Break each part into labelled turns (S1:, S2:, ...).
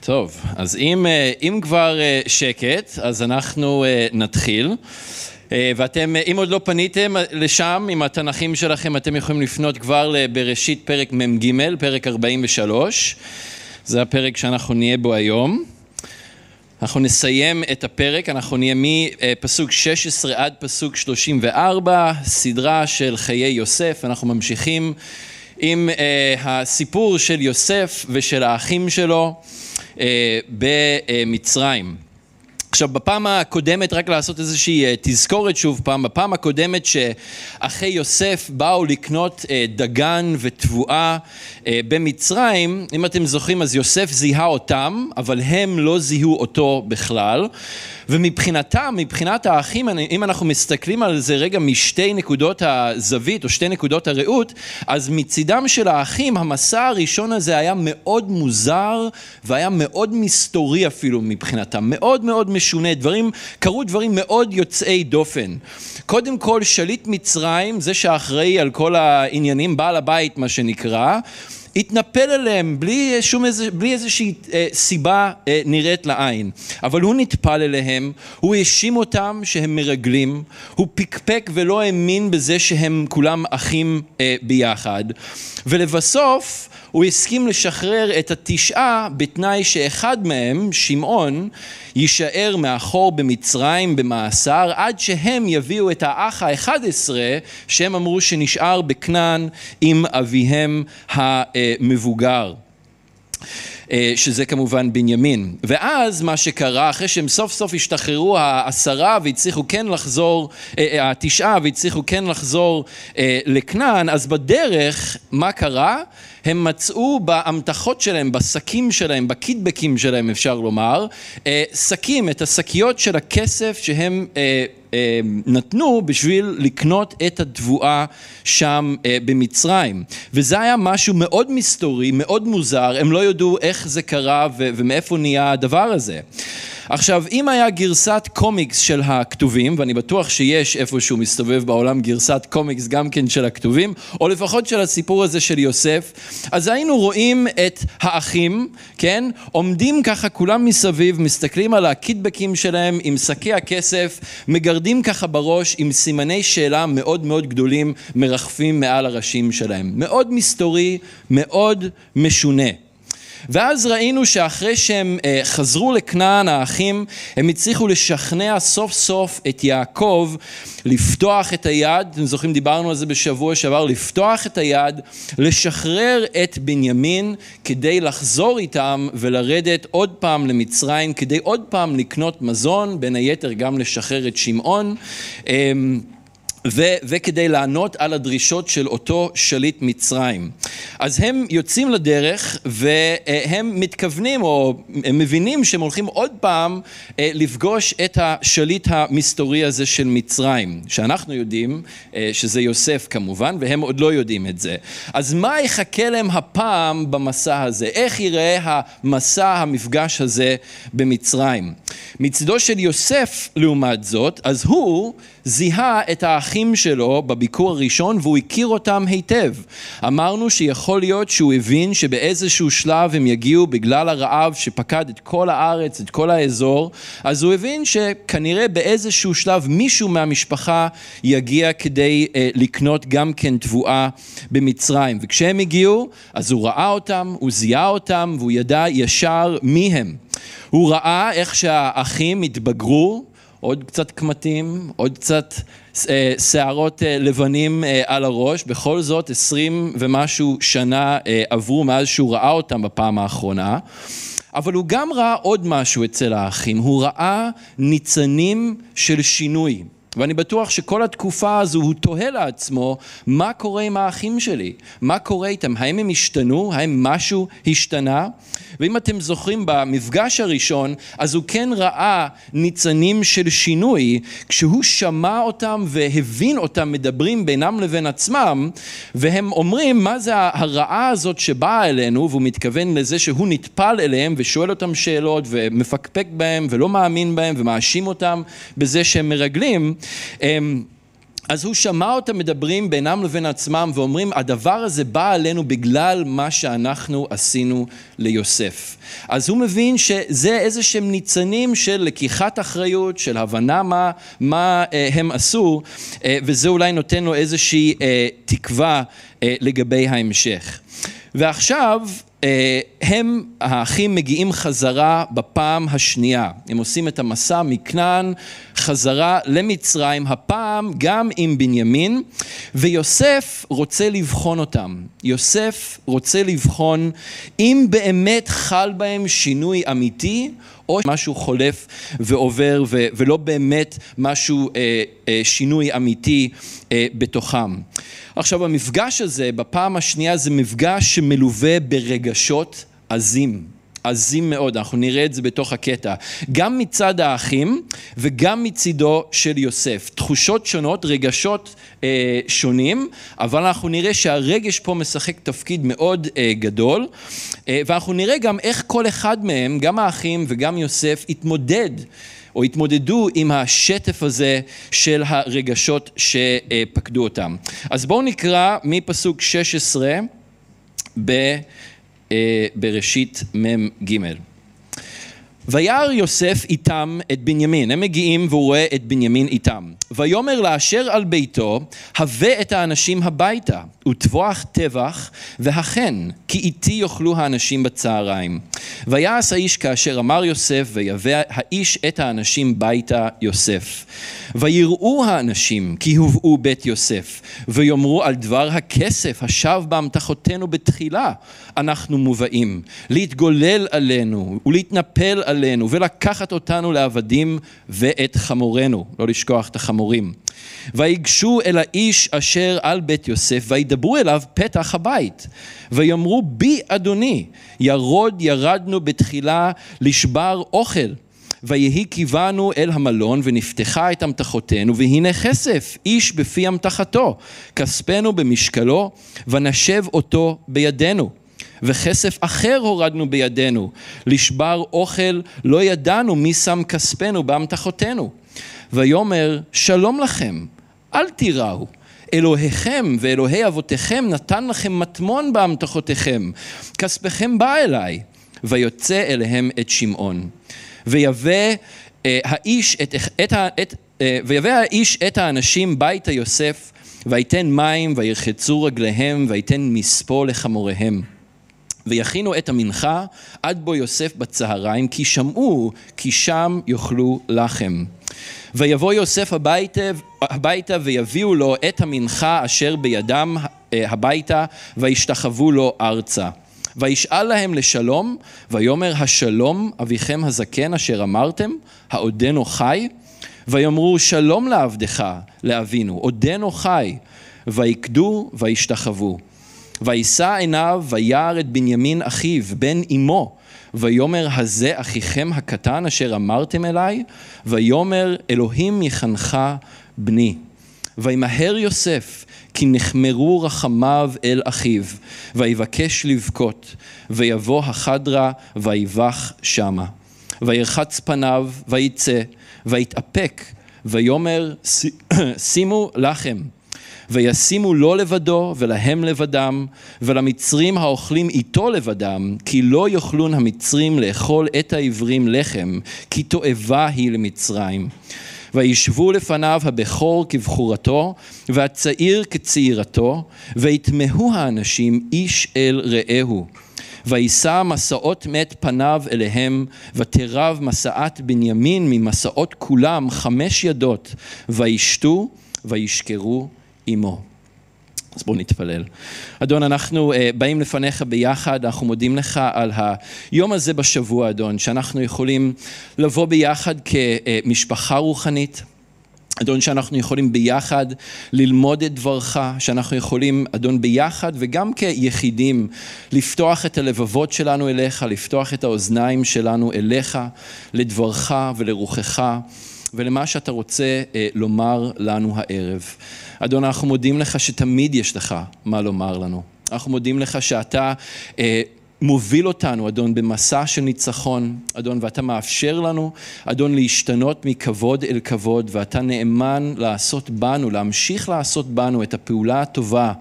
S1: טוב, אז אם, אה, אם כבר אה, שקט, אז אנחנו אה, נתחיל. ואתם, אם עוד לא פניתם לשם עם התנ"כים שלכם, אתם יכולים לפנות כבר לבראשית פרק מ"ג, פרק 43. זה הפרק שאנחנו נהיה בו היום. אנחנו נסיים את הפרק, אנחנו נהיה מפסוק 16 עד פסוק 34, סדרה של חיי יוסף, אנחנו ממשיכים עם הסיפור של יוסף ושל האחים שלו. אה, במצרים. עכשיו בפעם הקודמת, רק לעשות איזושהי אה, תזכורת שוב פעם, בפעם הקודמת שאחי יוסף באו לקנות אה, דגן ותבואה במצרים, אם אתם זוכרים אז יוסף זיהה אותם, אבל הם לא זיהו אותו בכלל. ומבחינתם, מבחינת האחים, אם אנחנו מסתכלים על זה רגע משתי נקודות הזווית או שתי נקודות הראות, אז מצידם של האחים, המסע הראשון הזה היה מאוד מוזר והיה מאוד מסתורי אפילו מבחינתם, מאוד מאוד משונה, דברים, קרו דברים מאוד יוצאי דופן. קודם כל, שליט מצרים, זה שאחראי על כל העניינים, בעל הבית מה שנקרא, התנפל אליהם בלי, שום איזה, בלי איזושהי אה, סיבה אה, נראית לעין. אבל הוא נטפל אליהם, הוא האשים אותם שהם מרגלים, הוא פקפק ולא האמין בזה שהם כולם אחים אה, ביחד. ולבסוף הוא הסכים לשחרר את התשעה בתנאי שאחד מהם, שמעון, יישאר מאחור במצרים במאסר עד שהם יביאו את האח האחד עשרה שהם אמרו שנשאר בכנען עם אביהם המבוגר. אה, שזה כמובן בנימין. ואז מה שקרה, אחרי שהם סוף סוף השתחררו העשרה והצליחו כן לחזור, אה, אה, התשעה והצליחו כן לחזור לכנען, אז בדרך, מה קרה? הם מצאו באמתחות שלהם, בשקים שלהם, בקידבקים שלהם אפשר לומר, שקים, את השקיות של הכסף שהם נתנו בשביל לקנות את התבואה שם במצרים. וזה היה משהו מאוד מסתורי, מאוד מוזר, הם לא ידעו איך זה קרה ומאיפה נהיה הדבר הזה. עכשיו, אם היה גרסת קומיקס של הכתובים, ואני בטוח שיש איפשהו מסתובב בעולם גרסת קומיקס גם כן של הכתובים, או לפחות של הסיפור הזה של יוסף, אז היינו רואים את האחים, כן, עומדים ככה כולם מסביב, מסתכלים על הקידבקים שלהם עם שקי הכסף, מגרדים ככה בראש עם סימני שאלה מאוד מאוד גדולים מרחפים מעל הראשים שלהם. מאוד מסתורי, מאוד משונה. ואז ראינו שאחרי שהם אה, חזרו לכנען האחים, הם הצליחו לשכנע סוף סוף את יעקב לפתוח את היד, אתם זוכרים דיברנו על זה בשבוע שעבר, לפתוח את היד, לשחרר את בנימין כדי לחזור איתם ולרדת עוד פעם למצרים, כדי עוד פעם לקנות מזון, בין היתר גם לשחרר את שמעון. אמ, ו- וכדי לענות על הדרישות של אותו שליט מצרים. אז הם יוצאים לדרך והם מתכוונים או הם מבינים שהם הולכים עוד פעם אה, לפגוש את השליט המסתורי הזה של מצרים, שאנחנו יודעים אה, שזה יוסף כמובן והם עוד לא יודעים את זה. אז מה יחכה להם הפעם במסע הזה? איך ייראה המסע, המפגש הזה במצרים? מצדו של יוסף לעומת זאת, אז הוא זיהה את האחים שלו בביקור הראשון והוא הכיר אותם היטב. אמרנו שיכול להיות שהוא הבין שבאיזשהו שלב הם יגיעו בגלל הרעב שפקד את כל הארץ, את כל האזור, אז הוא הבין שכנראה באיזשהו שלב מישהו מהמשפחה יגיע כדי אה, לקנות גם כן תבואה במצרים. וכשהם הגיעו, אז הוא ראה אותם, הוא זיהה אותם והוא ידע ישר מי הם. הוא ראה איך שהאחים התבגרו עוד קצת קמטים, עוד קצת אה, שערות אה, לבנים אה, על הראש, בכל זאת עשרים ומשהו שנה עברו מאז שהוא ראה אותם בפעם האחרונה. אבל הוא גם ראה עוד משהו אצל האחים, הוא ראה ניצנים של שינוי. ואני בטוח שכל התקופה הזו הוא תוהה לעצמו מה קורה עם האחים שלי, מה קורה איתם, האם הם השתנו, האם משהו השתנה ואם אתם זוכרים במפגש הראשון אז הוא כן ראה ניצנים של שינוי. כשהוא שמע אותם והבין אותם מדברים בינם לבין עצמם והם אומרים מה זה הרעה הזאת שבאה אלינו? והוא מתכוון לזה שהוא נטפל אליהם ושואל אותם שאלות ומפקפק בהם ולא מאמין בהם ומאשים אותם בזה שהם מרגלים. אמ, אז הוא שמע אותם מדברים בינם לבין עצמם ואומרים הדבר הזה בא עלינו בגלל מה שאנחנו עשינו ליוסף. אז הוא מבין שזה איזה שהם ניצנים של לקיחת אחריות, של הבנה מה, מה אה, הם עשו אה, וזה אולי נותן לו איזושהי אה, תקווה אה, לגבי ההמשך. ועכשיו הם, האחים, מגיעים חזרה בפעם השנייה. הם עושים את המסע מכנען חזרה למצרים, הפעם גם עם בנימין, ויוסף רוצה לבחון אותם. יוסף רוצה לבחון אם באמת חל בהם שינוי אמיתי, או משהו חולף ועובר ולא באמת משהו, אה, אה, שינוי אמיתי בתוכם. עכשיו המפגש הזה בפעם השנייה זה מפגש שמלווה ברגשות עזים, עזים מאוד, אנחנו נראה את זה בתוך הקטע, גם מצד האחים וגם מצידו של יוסף, תחושות שונות, רגשות אה, שונים, אבל אנחנו נראה שהרגש פה משחק תפקיד מאוד אה, גדול, אה, ואנחנו נראה גם איך כל אחד מהם, גם האחים וגם יוסף, התמודד או התמודדו עם השטף הזה של הרגשות שפקדו אותם. אז בואו נקרא מפסוק 16 בראשית מ"ג. וירא יוסף איתם את בנימין, הם מגיעים והוא רואה את בנימין איתם. ויאמר לאשר על ביתו, הבא את האנשים הביתה, וטבוח טבח, והכן, כי איתי יאכלו האנשים בצהריים. ויעש האיש כאשר אמר יוסף, ויבא האיש את האנשים ביתה יוסף. ויראו האנשים כי הובאו בית יוסף, ויאמרו על דבר הכסף השב באמתחותינו בתחילה, אנחנו מובאים, להתגולל עלינו ולהתנפל עלינו, ולקחת אותנו לעבדים ואת חמורנו, לא לשכוח את החמורים. ויגשו אל האיש אשר על בית יוסף, וידברו אליו פתח הבית. ויאמרו בי אדוני, ירוד ירדנו בתחילה לשבר אוכל. ויהי קיוונו אל המלון ונפתחה את אמתחותינו והנה כסף איש בפי אמתחתו כספנו במשקלו ונשב אותו בידינו וכסף אחר הורדנו בידינו. לשבר אוכל לא ידענו מי שם כספנו באמתחותינו. ויאמר שלום לכם אל תיראו. אלוהיכם ואלוהי אבותיכם נתן לכם מטמון באמתחותיכם. כספכם בא אליי. ויוצא אליהם את שמעון. ויבא אה, האיש את, את, את, אה, ויבא האיש את האנשים ביתה יוסף ויתן מים וירחצו רגליהם ויתן מספו לחמוריהם ויכינו את המנחה עד בו יוסף בצהריים כי שמעו כי שם יאכלו לחם ויבוא יוסף הביתה, הביתה ויביאו לו את המנחה אשר בידם אה, הביתה וישתחוו לו ארצה וישאל להם לשלום, ויאמר השלום אביכם הזקן אשר אמרתם, העודנו חי? ויאמרו שלום לעבדך, לאבינו, עודנו חי, ויקדו וישתחוו. וישא עיניו וירא את בנימין אחיו, בן אמו, ויאמר הזה אחיכם הקטן אשר אמרתם אליי, ויאמר אלוהים יחנך בני. וימהר יוסף כי נחמרו רחמיו אל אחיו, ויבקש לבכות, ויבוא החדרה, ויבח שמה. וירחץ פניו, ויצא, ויתאפק, ויאמר שימו לחם. וישימו לו לבדו ולהם לבדם, ולמצרים האוכלים איתו לבדם, כי לא יאכלון המצרים לאכול את העברים לחם, כי תועבה היא למצרים. וישבו לפניו הבכור כבכורתו, והצעיר כצעירתו, ויתמהו האנשים איש אל רעהו. וישא מסעות מת פניו אליהם, ותרב מסעת בנימין ממסעות כולם חמש ידות, וישתו וישכרו עמו. אז בואו נתפלל. אדון, אנחנו uh, באים לפניך ביחד, אנחנו מודים לך על היום הזה בשבוע, אדון, שאנחנו יכולים לבוא ביחד כמשפחה רוחנית. אדון, שאנחנו יכולים ביחד ללמוד את דברך, שאנחנו יכולים, אדון, ביחד וגם כיחידים לפתוח את הלבבות שלנו אליך, לפתוח את האוזניים שלנו אליך, לדברך ולרוחך. ולמה שאתה רוצה אה, לומר לנו הערב. אדון, אנחנו מודים לך שתמיד יש לך מה לומר לנו. אנחנו מודים לך שאתה אה, מוביל אותנו, אדון, במסע של ניצחון, אדון, ואתה מאפשר לנו, אדון, להשתנות מכבוד אל כבוד, ואתה נאמן לעשות בנו, להמשיך לעשות בנו את הפעולה הטובה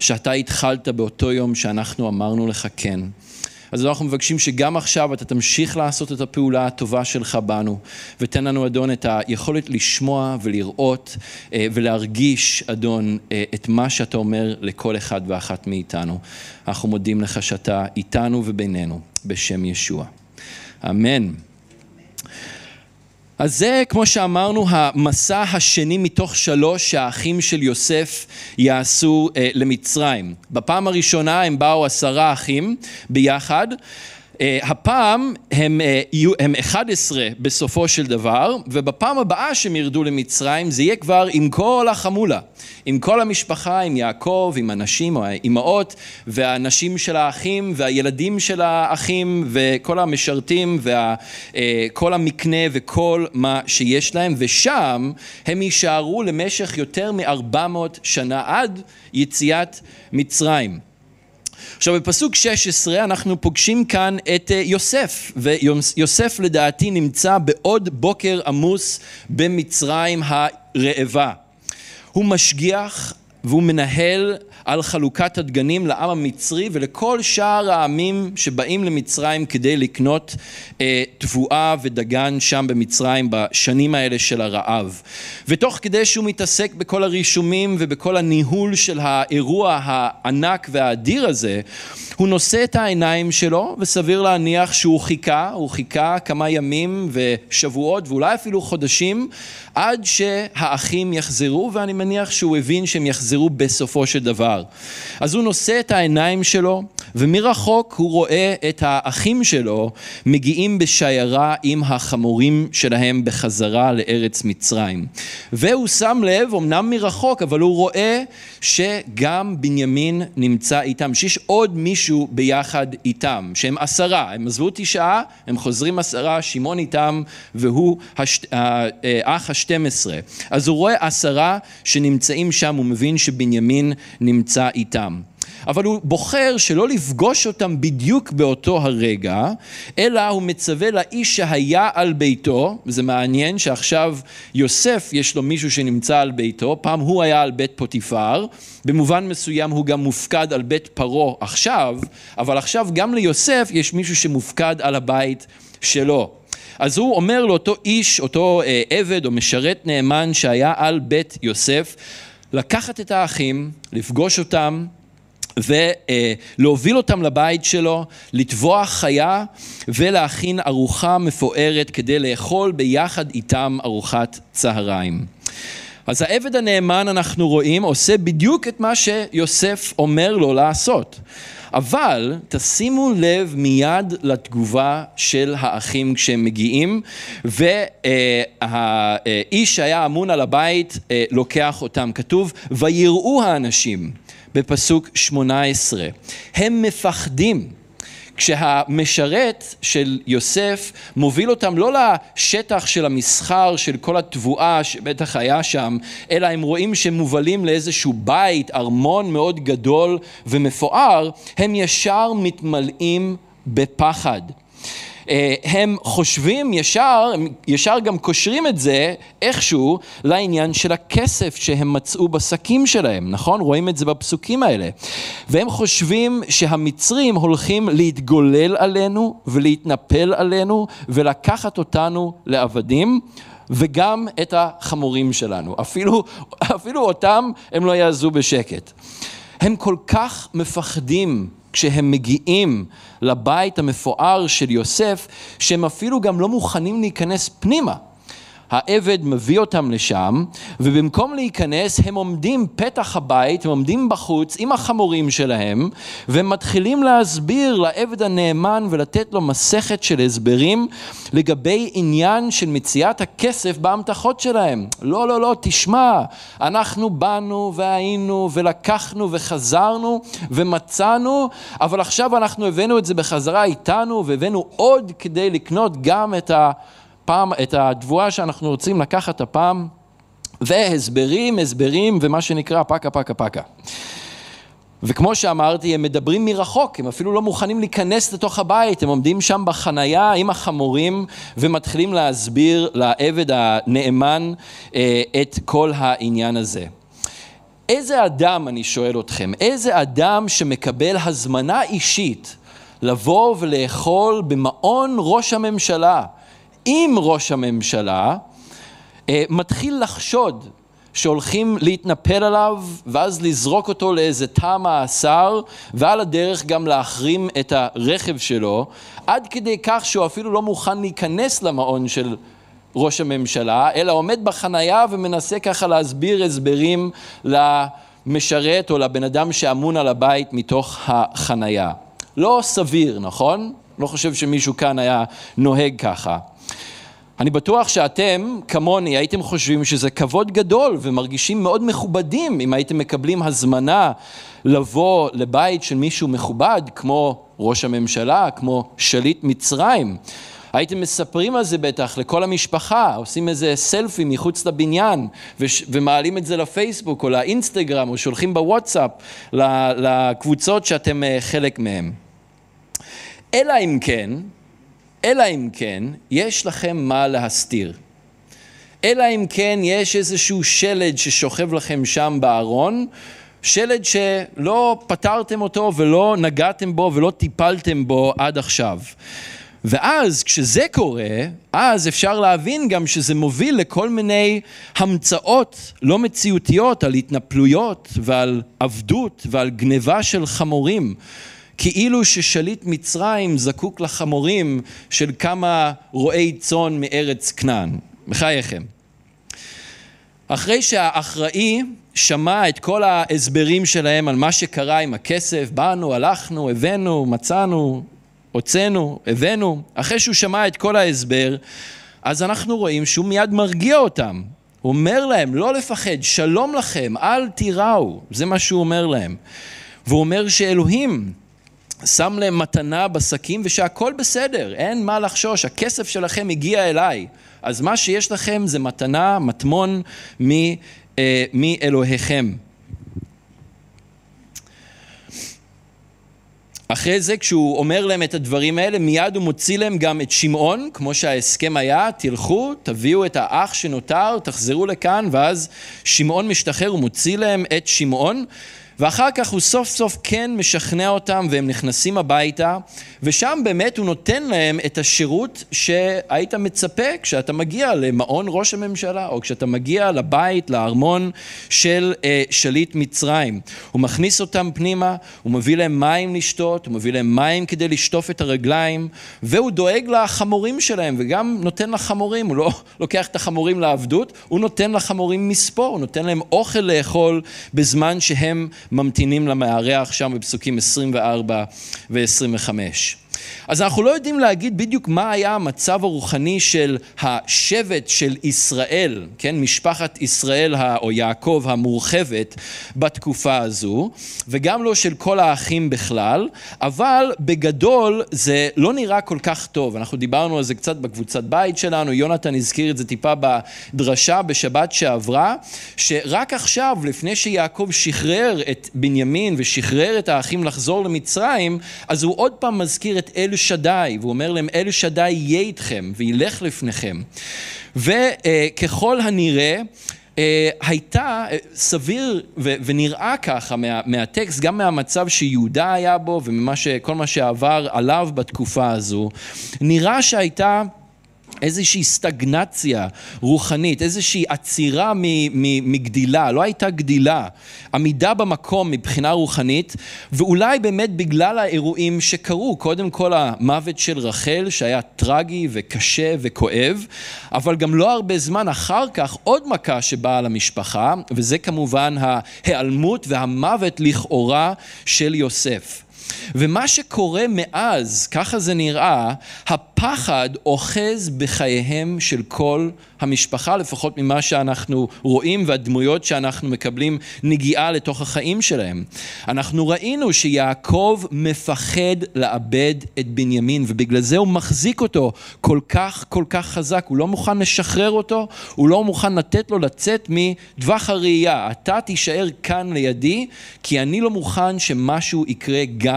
S1: שאתה התחלת באותו יום שאנחנו אמרנו לך כן. אז אנחנו מבקשים שגם עכשיו אתה תמשיך לעשות את הפעולה הטובה שלך בנו, ותן לנו, אדון, את היכולת לשמוע ולראות אה, ולהרגיש, אדון, אה, את מה שאתה אומר לכל אחד ואחת מאיתנו. אנחנו מודים לך שאתה איתנו ובינינו, בשם ישוע. אמן. אז זה, כמו שאמרנו, המסע השני מתוך שלוש שהאחים של יוסף יעשו אה, למצרים. בפעם הראשונה הם באו עשרה אחים ביחד, הפעם הם, אה, הם 11 בסופו של דבר, ובפעם הבאה שהם ירדו למצרים זה יהיה כבר עם כל החמולה, עם כל המשפחה, עם יעקב, עם הנשים או האימהות, והנשים של האחים, והילדים של האחים, וכל המשרתים, וכל אה, המקנה וכל מה שיש להם, ושם הם יישארו למשך יותר מ-400 שנה עד יציאת מצרים. עכשיו בפסוק 16 אנחנו פוגשים כאן את אה, יוסף, ויוסף לדעתי נמצא בעוד בוקר עמוס במצרים הרעבה. הוא משגיח והוא מנהל על חלוקת הדגנים לעם המצרי ולכל שאר העמים שבאים למצרים כדי לקנות אה, תבואה ודגן שם במצרים בשנים האלה של הרעב. ותוך כדי שהוא מתעסק בכל הרישומים ובכל הניהול של האירוע הענק והאדיר הזה, הוא נושא את העיניים שלו וסביר להניח שהוא חיכה, הוא חיכה כמה ימים ושבועות ואולי אפילו חודשים עד שהאחים יחזרו, ואני מניח שהוא הבין שהם יחזרו בסופו של דבר. אז הוא נושא את העיניים שלו, ומרחוק הוא רואה את האחים שלו מגיעים בשיירה עם החמורים שלהם בחזרה לארץ מצרים. והוא שם לב, אמנם מרחוק, אבל הוא רואה שגם בנימין נמצא איתם, שיש עוד מישהו ביחד איתם, שהם עשרה, הם עזבו תשעה, הם חוזרים עשרה, שמעון איתם, והוא הש... האח אה, השני. 12. אז הוא רואה עשרה שנמצאים שם, הוא מבין שבנימין נמצא איתם. אבל הוא בוחר שלא לפגוש אותם בדיוק באותו הרגע, אלא הוא מצווה לאיש שהיה על ביתו, וזה מעניין שעכשיו יוסף יש לו מישהו שנמצא על ביתו, פעם הוא היה על בית פוטיפר, במובן מסוים הוא גם מופקד על בית פרעה עכשיו, אבל עכשיו גם ליוסף יש מישהו שמופקד על הבית שלו. אז הוא אומר לאותו איש, אותו אה, עבד או משרת נאמן שהיה על בית יוסף, לקחת את האחים, לפגוש אותם, ולהוביל אותם לבית שלו, לטבוח חיה ולהכין ארוחה מפוארת כדי לאכול ביחד איתם ארוחת צהריים. אז העבד הנאמן אנחנו רואים עושה בדיוק את מה שיוסף אומר לו לעשות. אבל תשימו לב מיד לתגובה של האחים כשהם מגיעים והאיש שהיה אמון על הבית אה, לוקח אותם. כתוב ויראו האנשים בפסוק 18. הם מפחדים. כשהמשרת של יוסף מוביל אותם לא לשטח של המסחר של כל התבואה שבטח היה שם, אלא הם רואים שהם מובלים לאיזשהו בית, ארמון מאוד גדול ומפואר, הם ישר מתמלאים בפחד. אה, הם חושבים ישר, הם ישר גם קושרים את זה איכשהו לעניין של הכסף שהם מצאו בשקים שלהם, נכון? רואים את זה בפסוקים האלה. והם חושבים שהמצרים הולכים להתגולל עלינו ולהתנפל עלינו ולקחת אותנו לעבדים. וגם את החמורים שלנו, אפילו, אפילו אותם הם לא יעזו בשקט. הם כל כך מפחדים כשהם מגיעים לבית המפואר של יוסף, שהם אפילו גם לא מוכנים להיכנס פנימה. העבד מביא אותם לשם, ובמקום להיכנס הם עומדים פתח הבית, הם עומדים בחוץ עם החמורים שלהם, ומתחילים להסביר לעבד הנאמן ולתת לו מסכת של הסברים לגבי עניין של מציאת הכסף בהמתחות שלהם. לא, לא, לא, תשמע, אנחנו באנו והיינו ולקחנו וחזרנו ומצאנו, אבל עכשיו אנחנו הבאנו את זה בחזרה איתנו והבאנו עוד כדי לקנות גם את ה... הפעם, את התבואה שאנחנו רוצים לקחת הפעם, והסברים, הסברים, ומה שנקרא פקה פקה פקה. וכמו שאמרתי, הם מדברים מרחוק, הם אפילו לא מוכנים להיכנס לתוך הבית, הם עומדים שם בחנייה עם החמורים ומתחילים להסביר לעבד הנאמן אה, את כל העניין הזה. איזה אדם, אני שואל אתכם, איזה אדם שמקבל הזמנה אישית לבוא ולאכול במעון ראש הממשלה עם ראש הממשלה, אה, מתחיל לחשוד שהולכים להתנפל עליו ואז לזרוק אותו לאיזה תא מאסר ועל הדרך גם להחרים את הרכב שלו עד כדי כך שהוא אפילו לא מוכן להיכנס למעון של ראש הממשלה אלא עומד בחנייה ומנסה ככה להסביר הסברים למשרת או לבן אדם שאמון על הבית מתוך החנייה. לא סביר, נכון? לא חושב שמישהו כאן היה נוהג ככה. אני בטוח שאתם, כמוני, הייתם חושבים שזה כבוד גדול ומרגישים מאוד מכובדים אם הייתם מקבלים הזמנה לבוא לבית של מישהו מכובד, כמו ראש הממשלה, כמו שליט מצרים. הייתם מספרים על זה בטח לכל המשפחה, עושים איזה סלפי מחוץ לבניין ומעלים את זה לפייסבוק או לאינסטגרם או שולחים בוואטסאפ לקבוצות שאתם אה, חלק מהם. אלא אם כן, אלא אם כן יש לכם מה להסתיר. אלא אם כן יש איזשהו שלד ששוכב לכם שם בארון, שלד שלא פתרתם אותו ולא נגעתם בו ולא טיפלתם בו עד עכשיו. ואז כשזה קורה, אז אפשר להבין גם שזה מוביל לכל מיני המצאות לא מציאותיות על התנפלויות ועל עבדות ועל גניבה של חמורים. כאילו ששליט מצרים זקוק לחמורים של כמה רועי צאן מארץ כנען. בחייכם. אחרי שהאחראי שמע את כל ההסברים שלהם על מה שקרה עם הכסף, באנו, הלכנו, הבאנו, מצאנו, הוצאנו, הבאנו, אחרי שהוא שמע את כל ההסבר, אז אנחנו רואים שהוא מיד מרגיע אותם. הוא אומר להם, לא לפחד, שלום לכם, אל תיראו, זה מה שהוא אומר להם. והוא אומר שאלוהים שם להם מתנה בשקים ושהכול בסדר, אין מה לחשוש, הכסף שלכם הגיע אליי. אז מה שיש לכם זה מתנה, מטמון אה, מאלוהיכם. אחרי זה כשהוא אומר להם את הדברים האלה מיד הוא מוציא להם גם את שמעון כמו שההסכם היה תלכו תביאו את האח שנותר תחזרו לכאן ואז שמעון משתחרר הוא מוציא להם את שמעון ואחר כך הוא סוף סוף כן משכנע אותם והם נכנסים הביתה ושם באמת הוא נותן להם את השירות שהיית מצפה כשאתה מגיע למעון ראש הממשלה או כשאתה מגיע לבית, לארמון של אה, שליט מצרים. הוא מכניס אותם פנימה, הוא מביא להם מים לשתות, הוא מביא להם מים כדי לשטוף את הרגליים והוא דואג לחמורים שלהם וגם נותן לחמורים, הוא לא לוקח את החמורים לעבדות, הוא נותן לחמורים מספור, הוא נותן להם אוכל לאכול בזמן שהם ממתינים למארח שם בפסוקים 24 ו-25. אז אנחנו לא יודעים להגיד בדיוק מה היה המצב הרוחני של השבט של ישראל, כן, משפחת ישראל או יעקב המורחבת בתקופה הזו, וגם לא של כל האחים בכלל, אבל בגדול זה לא נראה כל כך טוב. אנחנו דיברנו על זה קצת בקבוצת בית שלנו, יונתן הזכיר את זה טיפה בדרשה בשבת שעברה, שרק עכשיו, לפני שיעקב שחרר את בנימין ושחרר את האחים לחזור למצרים, אז הוא עוד פעם מזכיר את אל שדי, והוא אומר להם אל שדי יהיה איתכם וילך לפניכם. וככל הנראה אה, הייתה אה, סביר ונראה ככה מה, מהטקסט, גם מהמצב שיהודה היה בו וכל מה שעבר עליו בתקופה הזו, נראה שהייתה איזושהי סטגנציה רוחנית, איזושהי עצירה מגדילה, לא הייתה גדילה, עמידה במקום מבחינה רוחנית, ואולי באמת בגלל האירועים שקרו, קודם כל המוות של רחל שהיה טרגי וקשה וכואב, אבל גם לא הרבה זמן אחר כך עוד מכה שבאה למשפחה, וזה כמובן ההיעלמות והמוות לכאורה של יוסף. ומה שקורה מאז, ככה זה נראה, הפחד אוחז בחייהם של כל המשפחה, לפחות ממה שאנחנו רואים והדמויות שאנחנו מקבלים נגיעה לתוך החיים שלהם. אנחנו ראינו שיעקב מפחד לאבד את בנימין, ובגלל זה הוא מחזיק אותו כל כך כל כך חזק, הוא לא מוכן לשחרר אותו, הוא לא מוכן לתת לו לצאת מטווח הראייה. אתה תישאר כאן לידי, כי אני לא מוכן שמשהו יקרה גם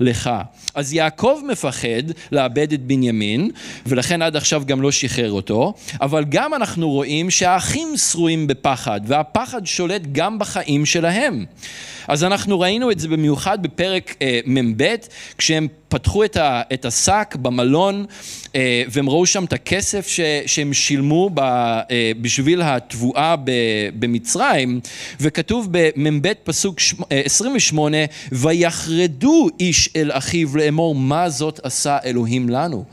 S1: לך. אז יעקב מפחד לאבד את בנימין, ולכן עד עכשיו גם לא שחרר אותו, אבל גם אנחנו רואים שהאחים שרויים בפחד, והפחד שולט גם בחיים שלהם. אז אנחנו ראינו את זה במיוחד בפרק אה, מ"ב, כשהם פתחו את, ה, את השק במלון אה, והם ראו שם את הכסף ש, שהם שילמו ב, אה, בשביל התבואה ב, במצרים, וכתוב במ"ב פסוק ש, אה, 28, ויחרדו איש אל אחיו לאמור מה זאת עשה אלוהים לנו.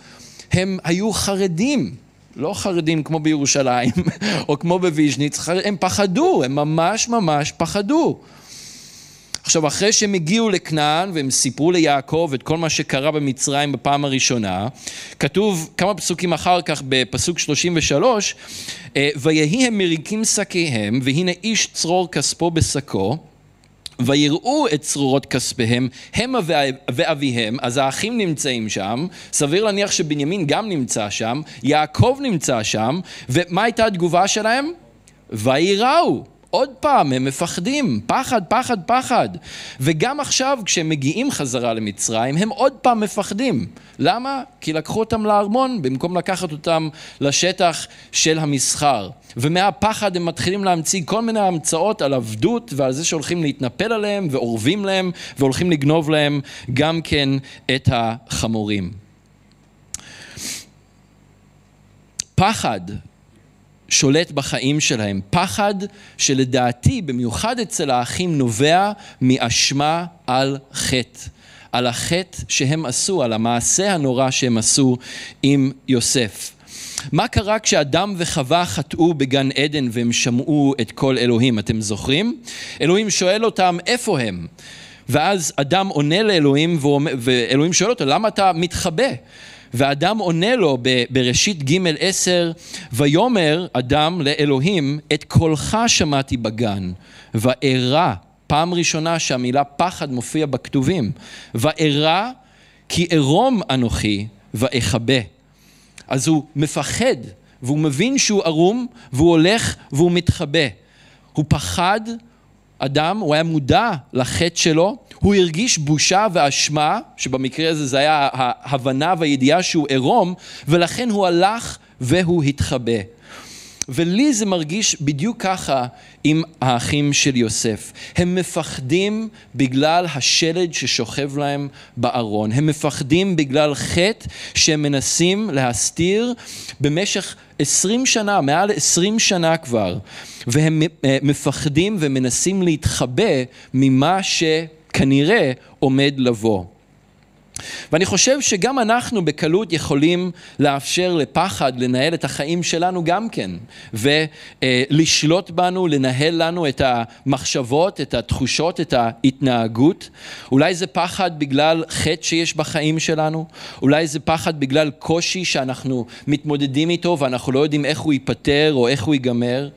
S1: הם היו חרדים. לא חרדים כמו בירושלים או כמו בוויז'ניץ, הם פחדו, הם ממש ממש פחדו. עכשיו, אחרי שהם הגיעו לכנען והם סיפרו ליעקב את כל מה שקרה במצרים בפעם הראשונה, כתוב כמה פסוקים אחר כך בפסוק 33, אה, ויהי הם מריקים שקיהם, והנה איש צרור כספו בשקו, ויראו את צרורות כספיהם, המה ואביהם, אז האחים נמצאים שם, סביר להניח שבנימין גם נמצא שם, יעקב נמצא שם, ומה הייתה התגובה שלהם? ויראו. עוד פעם, הם מפחדים, פחד, פחד, פחד. וגם עכשיו, כשהם מגיעים חזרה למצרים, הם עוד פעם מפחדים. למה? כי לקחו אותם לארמון במקום לקחת אותם לשטח של המסחר. ומהפחד הם מתחילים להמציא כל מיני המצאות על עבדות ועל זה שהולכים להתנפל עליהם ואורבים להם והולכים לגנוב להם גם כן את החמורים. פחד שולט בחיים שלהם. פחד שלדעתי, במיוחד אצל האחים, נובע מאשמה על חטא. על החטא שהם עשו, על המעשה הנורא שהם עשו עם יוסף. מה קרה כשאדם וחווה חטאו בגן עדן והם שמעו את קול אלוהים, אתם זוכרים? אלוהים שואל אותם איפה הם? ואז אדם עונה לאלוהים ואלוהים שואל אותו למה אתה מתחבא? ואדם עונה לו בראשית ג' עשר, ויאמר אדם לאלוהים, את קולך שמעתי בגן, וארא, פעם ראשונה שהמילה פחד מופיע בכתובים, וארא כי ארום אנוכי ואכבה. אז הוא מפחד, והוא מבין שהוא ערום, והוא הולך והוא מתחבא. הוא פחד אדם, הוא היה מודע לחטא שלו, הוא הרגיש בושה ואשמה, שבמקרה הזה זה היה ההבנה והידיעה שהוא עירום, ולכן הוא הלך והוא התחבא. ולי זה מרגיש בדיוק ככה עם האחים של יוסף. הם מפחדים בגלל השלד ששוכב להם בארון. הם מפחדים בגלל חטא שהם מנסים להסתיר במשך עשרים שנה, מעל עשרים שנה כבר. והם מפחדים ומנסים להתחבא ממה שכנראה עומד לבוא. ואני חושב שגם אנחנו בקלות יכולים לאפשר לפחד לנהל את החיים שלנו גם כן, ולשלוט בנו, לנהל לנו את המחשבות, את התחושות, את ההתנהגות. אולי זה פחד בגלל חטא שיש בחיים שלנו, אולי זה פחד בגלל קושי שאנחנו מתמודדים איתו ואנחנו לא יודעים איך הוא ייפתר או איך הוא ייגמר.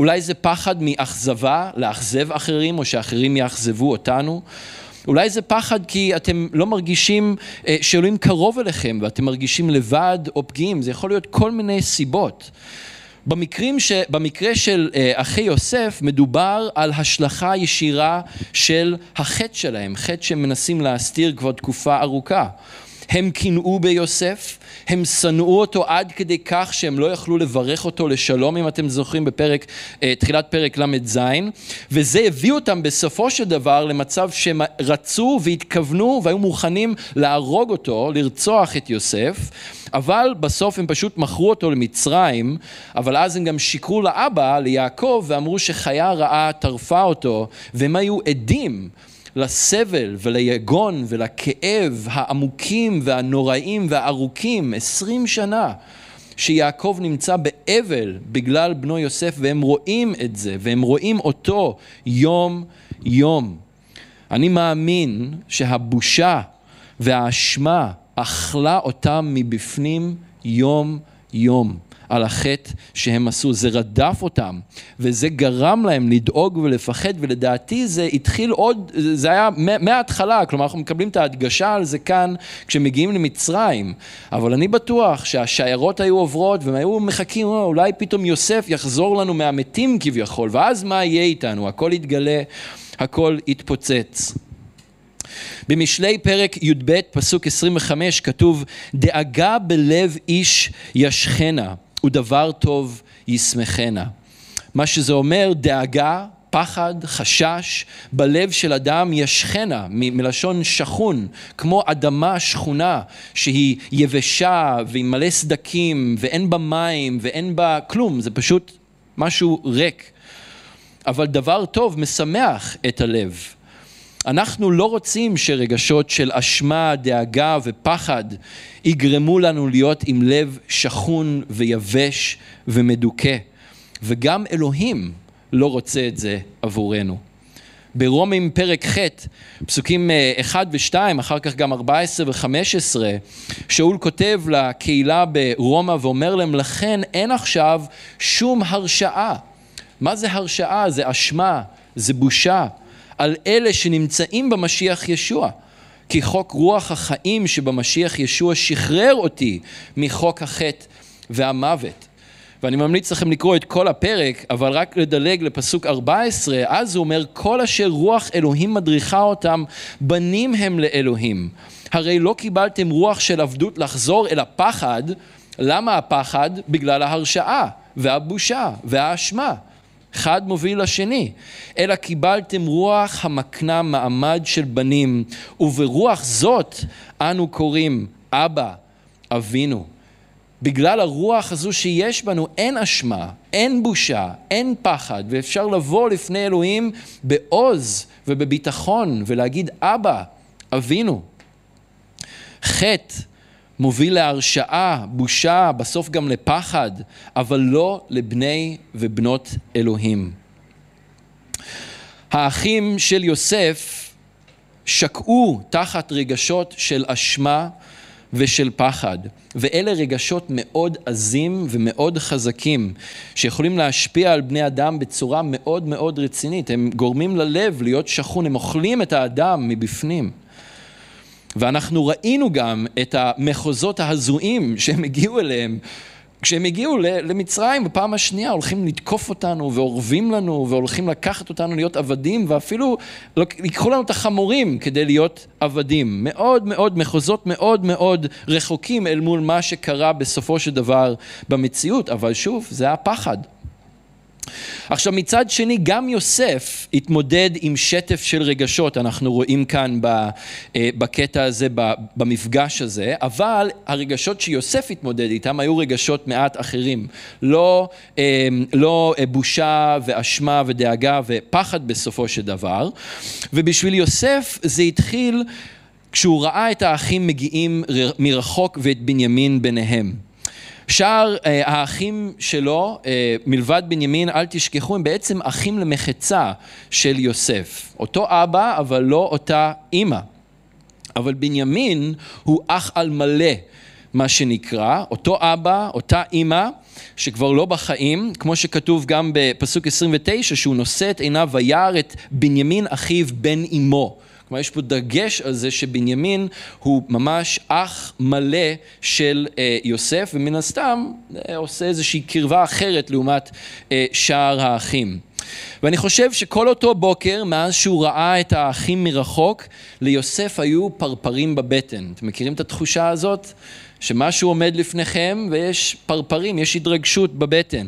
S1: אולי זה פחד מאכזבה, לאכזב אחרים או שאחרים יאכזבו אותנו. אולי זה פחד כי אתם לא מרגישים אה, שאלוהים קרוב אליכם ואתם מרגישים לבד או פגיעים, זה יכול להיות כל מיני סיבות. במקרים ש... במקרה של אה, אחי יוסף מדובר על השלכה ישירה של החטא שלהם, חטא שהם מנסים להסתיר כבר תקופה ארוכה. הם קינאו ביוסף, הם שנאו אותו עד כדי כך שהם לא יכלו לברך אותו לשלום, אם אתם זוכרים בפרק, אה, תחילת פרק ל"ז, וזה הביא אותם בסופו של דבר למצב שהם רצו והתכוונו והיו מוכנים להרוג אותו, לרצוח את יוסף, אבל בסוף הם פשוט מכרו אותו למצרים, אבל אז הם גם שיקרו לאבא, ליעקב, ואמרו שחיה רעה טרפה אותו, והם היו עדים לסבל וליגון ולכאב העמוקים והנוראים והארוכים, עשרים שנה, שיעקב נמצא באבל בגלל בנו יוסף, והם רואים את זה, והם רואים אותו יום יום. אני מאמין שהבושה והאשמה אכלה אותם מבפנים יום יום. על החטא שהם עשו, זה רדף אותם וזה גרם להם לדאוג ולפחד ולדעתי זה התחיל עוד, זה היה מההתחלה, כלומר אנחנו מקבלים את ההדגשה על זה כאן כשמגיעים למצרים, אבל אני בטוח שהשיירות היו עוברות והם היו מחכים, אה, אולי פתאום יוסף יחזור לנו מהמתים כביכול ואז מה יהיה איתנו, הכל יתגלה, הכל יתפוצץ. במשלי פרק י"ב פסוק 25 כתוב דאגה בלב איש ישכנה ודבר טוב ישמחנה. מה שזה אומר דאגה, פחד, חשש, בלב של אדם ישכנה, מלשון שכון, כמו אדמה שכונה שהיא יבשה והיא מלא סדקים ואין בה מים ואין בה כלום, זה פשוט משהו ריק. אבל דבר טוב משמח את הלב. אנחנו לא רוצים שרגשות של אשמה, דאגה ופחד יגרמו לנו להיות עם לב שכון ויבש ומדוכא. וגם אלוהים לא רוצה את זה עבורנו. ברומים פרק ח', פסוקים 1 אה, ו-2, אחר כך גם 14 ו-15, שאול כותב לקהילה ברומא ואומר להם, לכן אין עכשיו שום הרשעה. מה זה הרשעה? זה אשמה, זה בושה. על אלה שנמצאים במשיח ישוע. כי חוק רוח החיים שבמשיח ישוע שחרר אותי מחוק החטא והמוות. ואני ממליץ לכם לקרוא את כל הפרק, אבל רק לדלג לפסוק 14, אז הוא אומר, כל אשר רוח אלוהים מדריכה אותם, בנים הם לאלוהים. הרי לא קיבלתם רוח של עבדות לחזור אל הפחד, למה הפחד? בגלל ההרשעה והבושה והאשמה. אחד מוביל לשני, אלא קיבלתם רוח המקנה מעמד של בנים, וברוח זאת אנו קוראים אבא, אבינו. בגלל הרוח הזו שיש בנו אין אשמה, אין בושה, אין פחד, ואפשר לבוא לפני אלוהים בעוז ובביטחון ולהגיד אבא, אבינו. חטא מוביל להרשעה, בושה, בסוף גם לפחד, אבל לא לבני ובנות אלוהים. האחים של יוסף שקעו תחת רגשות של אשמה ושל פחד, ואלה רגשות מאוד עזים ומאוד חזקים, שיכולים להשפיע על בני אדם בצורה מאוד מאוד רצינית. הם גורמים ללב להיות שכון, הם אוכלים את האדם מבפנים. ואנחנו ראינו גם את המחוזות ההזויים שהם הגיעו אליהם כשהם הגיעו למצרים בפעם השנייה הולכים לתקוף אותנו ואורבים לנו והולכים לקחת אותנו להיות עבדים ואפילו ייקחו לנו את החמורים כדי להיות עבדים. מאוד מאוד, מחוזות מאוד מאוד רחוקים אל מול מה שקרה בסופו של דבר במציאות, אבל שוב, זה הפחד. עכשיו מצד שני גם יוסף התמודד עם שטף של רגשות, אנחנו רואים כאן אה, בקטע הזה, במפגש הזה, אבל הרגשות שיוסף התמודד איתם היו רגשות מעט אחרים, לא, אה, לא אה, בושה ואשמה ודאגה ופחד בסופו של דבר, ובשביל יוסף זה התחיל כשהוא ראה את האחים מגיעים מרחוק ואת בנימין ביניהם. שאר אה, האחים שלו, אה, מלבד בנימין, אל תשכחו, הם בעצם אחים למחצה של יוסף. אותו אבא, אבל לא אותה אימא. אבל בנימין הוא אח על מלא, מה שנקרא, אותו אבא, אותה אימא, שכבר לא בחיים, כמו שכתוב גם בפסוק 29, שהוא נושא את עיניו וירא את בנימין אחיו בן אמו. כלומר יש פה דגש על זה שבנימין הוא ממש אח מלא של אה, יוסף ומן הסתם אה, עושה איזושהי קרבה אחרת לעומת אה, שאר האחים. ואני חושב שכל אותו בוקר מאז שהוא ראה את האחים מרחוק ליוסף היו פרפרים בבטן. אתם מכירים את התחושה הזאת? שמשהו עומד לפניכם ויש פרפרים, יש התרגשות בבטן.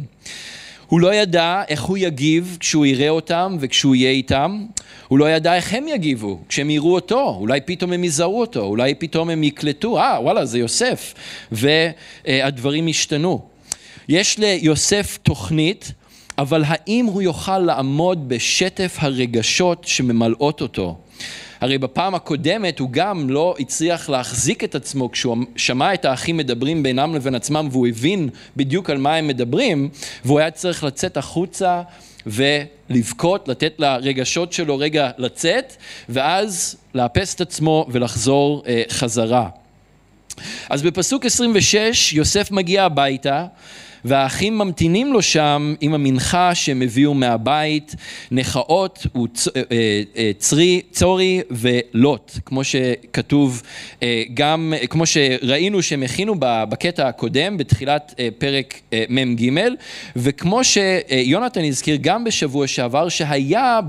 S1: הוא לא ידע איך הוא יגיב כשהוא יראה אותם וכשהוא יהיה איתם. הוא לא ידע איך הם יגיבו כשהם יראו אותו. אולי פתאום הם יזהרו אותו, אולי פתאום הם יקלטו, אה, וואלה, זה יוסף. והדברים השתנו. יש ליוסף תוכנית, אבל האם הוא יוכל לעמוד בשטף הרגשות שממלאות אותו? הרי בפעם הקודמת הוא גם לא הצליח להחזיק את עצמו כשהוא שמע את האחים מדברים בינם לבין עצמם והוא הבין בדיוק על מה הם מדברים והוא היה צריך לצאת החוצה ולבכות, לתת לרגשות שלו רגע לצאת ואז לאפס את עצמו ולחזור אה, חזרה. אז בפסוק 26 יוסף מגיע הביתה והאחים ממתינים לו שם עם המנחה שהם הביאו מהבית, נחאות, אה, אה, צרי, צורי ולוט, כמו שכתוב אה, גם, כמו שראינו שהם הכינו בקטע הקודם, בתחילת פרק מ"ג, וכמו שיונתן הזכיר גם בשבוע שעבר, שהיה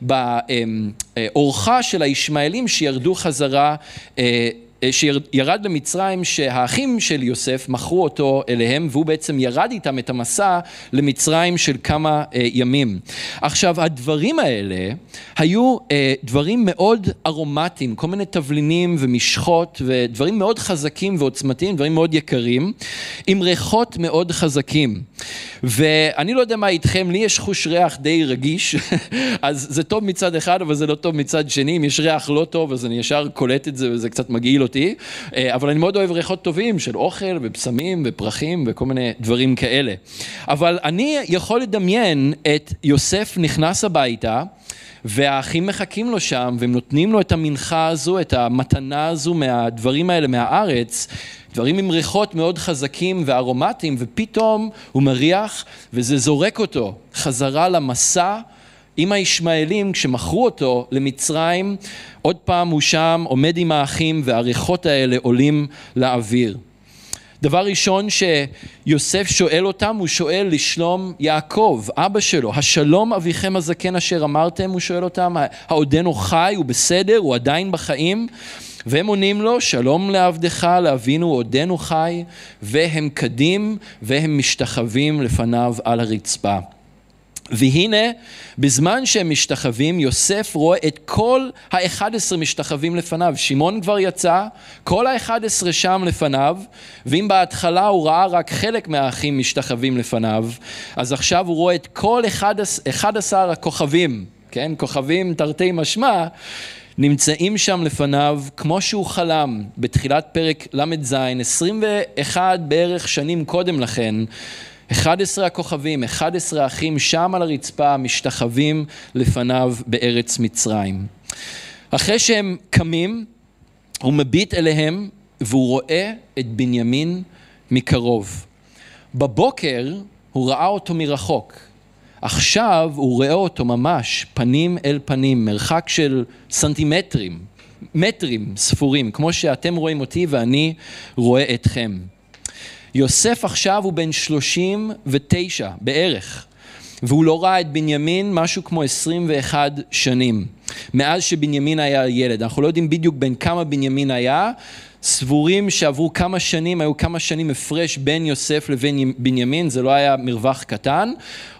S1: באורחה של הישמעאלים שירדו חזרה אה, שירד למצרים שהאחים של יוסף מכרו אותו אליהם והוא בעצם ירד איתם את המסע למצרים של כמה אה, ימים. עכשיו הדברים האלה היו אה, דברים מאוד ארומטיים, כל מיני תבלינים ומשחות ודברים מאוד חזקים ועוצמתיים, דברים מאוד יקרים, עם ריחות מאוד חזקים. ואני לא יודע מה איתכם, לי יש חוש ריח די רגיש, אז זה טוב מצד אחד אבל זה לא טוב מצד שני, אם יש ריח לא טוב אז אני ישר קולט את זה וזה קצת מגעיל אותי, אה, אבל אני מאוד אוהב ריחות טובים של אוכל ובשמים ופרחים וכל מיני דברים כאלה. אבל אני יכול לדמיין את יוסף נכנס הביתה והאחים מחכים לו שם והם נותנים לו את המנחה הזו, את המתנה הזו מהדברים האלה מהארץ, דברים עם ריחות מאוד חזקים וארומטיים ופתאום הוא מריח וזה זורק אותו חזרה למסע עם הישמעאלים כשמכרו אותו למצרים, עוד פעם הוא שם עומד עם האחים והריחות האלה עולים לאוויר. דבר ראשון שיוסף שואל אותם, הוא שואל לשלום יעקב, אבא שלו, השלום אביכם הזקן אשר אמרתם, הוא שואל אותם, העודנו חי, הוא בסדר, הוא עדיין בחיים? והם עונים לו, שלום לעבדך, לאבינו עודנו חי, והם קדים והם משתחווים לפניו על הרצפה. והנה, בזמן שהם משתחווים, יוסף רואה את כל האחד עשרה משתחווים לפניו. שמעון כבר יצא, כל האחד עשרה שם לפניו, ואם בהתחלה הוא ראה רק חלק מהאחים משתחווים לפניו, אז עכשיו הוא רואה את כל אחד עשר הכוכבים, כן? כוכבים תרתי משמע, נמצאים שם לפניו כמו שהוא חלם בתחילת פרק ל"ז, 21 בערך שנים קודם לכן, 11 הכוכבים, 11 האחים שם על הרצפה משתחווים לפניו בארץ מצרים. אחרי שהם קמים, הוא מביט אליהם והוא רואה את בנימין מקרוב. בבוקר הוא ראה אותו מרחוק. עכשיו הוא רואה אותו ממש פנים אל פנים, מרחק של סנטימטרים, מטרים ספורים, כמו שאתם רואים אותי ואני רואה אתכם. יוסף עכשיו הוא בן 39 בערך, והוא לא ראה את בנימין משהו כמו 21 שנים, מאז שבנימין היה ילד. אנחנו לא יודעים בדיוק בין כמה בנימין היה, סבורים שעברו כמה שנים, היו כמה שנים הפרש בין יוסף לבין בנימין, זה לא היה מרווח קטן.